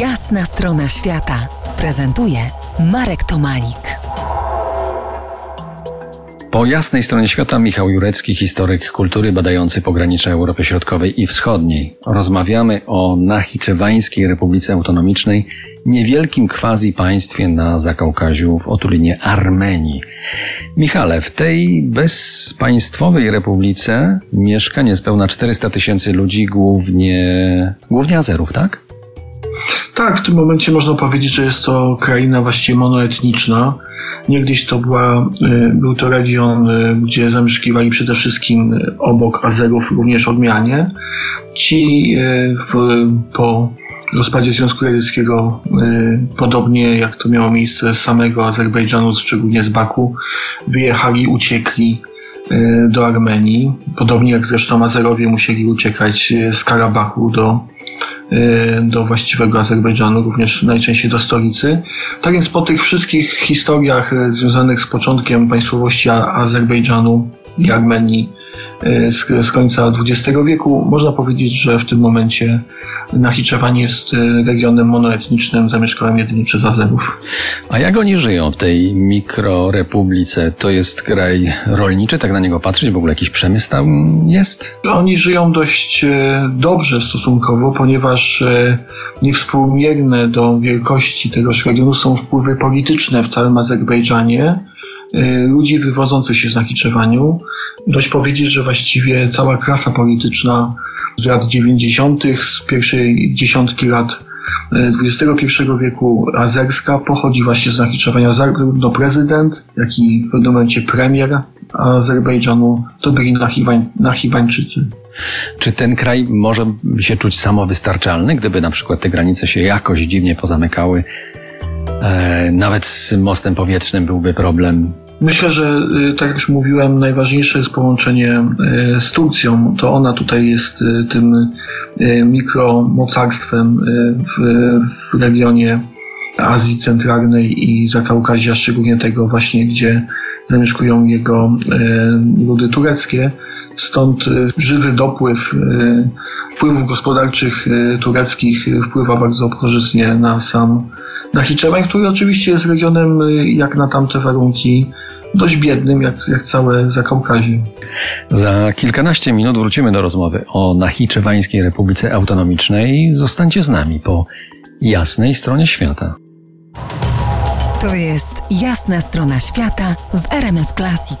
Jasna strona świata prezentuje Marek Tomalik. Po jasnej stronie świata Michał Jurecki, historyk kultury badający pogranicze Europy Środkowej i Wschodniej. Rozmawiamy o Nachiczewańskiej Republice Autonomicznej, niewielkim quasi państwie na Zakaukaziu w otulinie Armenii. Michale, w tej bezpaństwowej republice mieszka niespełna 400 tysięcy ludzi, głównie, głównie Azerów, tak? Tak, w tym momencie można powiedzieć, że jest to kraina właściwie monoetniczna. Niegdyś to była, y, był to region, y, gdzie zamieszkiwali przede wszystkim y, obok Azerów również Ormianie. Ci w, po rozpadzie Związku Radzieckiego, podobnie jak to miało miejsce z samego Azerbejdżanu, szczególnie z Baku, wyjechali, uciekli do Armenii. Podobnie jak zresztą Azerowie musieli uciekać z Karabachu do do właściwego Azerbejdżanu, również najczęściej do stolicy. Tak więc po tych wszystkich historiach y, związanych z początkiem państwowości Azerbejdżanu i Armenii y, z, z końca XX wieku, można powiedzieć, że w tym momencie Nachiczewan jest regionem monoetnicznym zamieszkałym jedynie przez Azerów. A jak oni żyją w tej mikrorepublice? To jest kraj rolniczy, tak na niego patrzeć? W ogóle jakiś przemysł tam jest? Oni żyją dość dobrze stosunkowo, ponieważ niewspółmierne do wielkości tegoż regionu są wpływy polityczne w całym Azerbejdżanie ludzi wywodzących się z Nachiczewaniu. Dość powiedzieć, że właściwie cała klasa polityczna z lat 90., z pierwszej dziesiątki lat XXI e, wieku azerska pochodzi właśnie z Nachiczewania zarówno prezydent, jak i w pewnym momencie premier Azerbejdżanu to byli Nachiwań, Nachiwańczycy. Czy ten kraj może się czuć samowystarczalny, gdyby na przykład te granice się jakoś dziwnie pozamykały? E, nawet z mostem powietrznym byłby problem. Myślę, że y, tak jak już mówiłem, najważniejsze jest połączenie y, z Turcją. To ona tutaj jest y, tym mikromocarstwem w, w regionie Azji Centralnej i Zakaukazia, szczególnie tego właśnie, gdzie zamieszkują jego ludy tureckie. Stąd żywy dopływ wpływów gospodarczych tureckich wpływa bardzo korzystnie na sam Nachiczewań, który oczywiście jest regionem jak na tamte warunki dość biednym, jak, jak całe Zakaukazie. Za kilkanaście minut wrócimy do rozmowy o Nachiczewańskiej Republice Autonomicznej. Zostańcie z nami po jasnej stronie świata. To jest jasna strona świata w RMS Classic.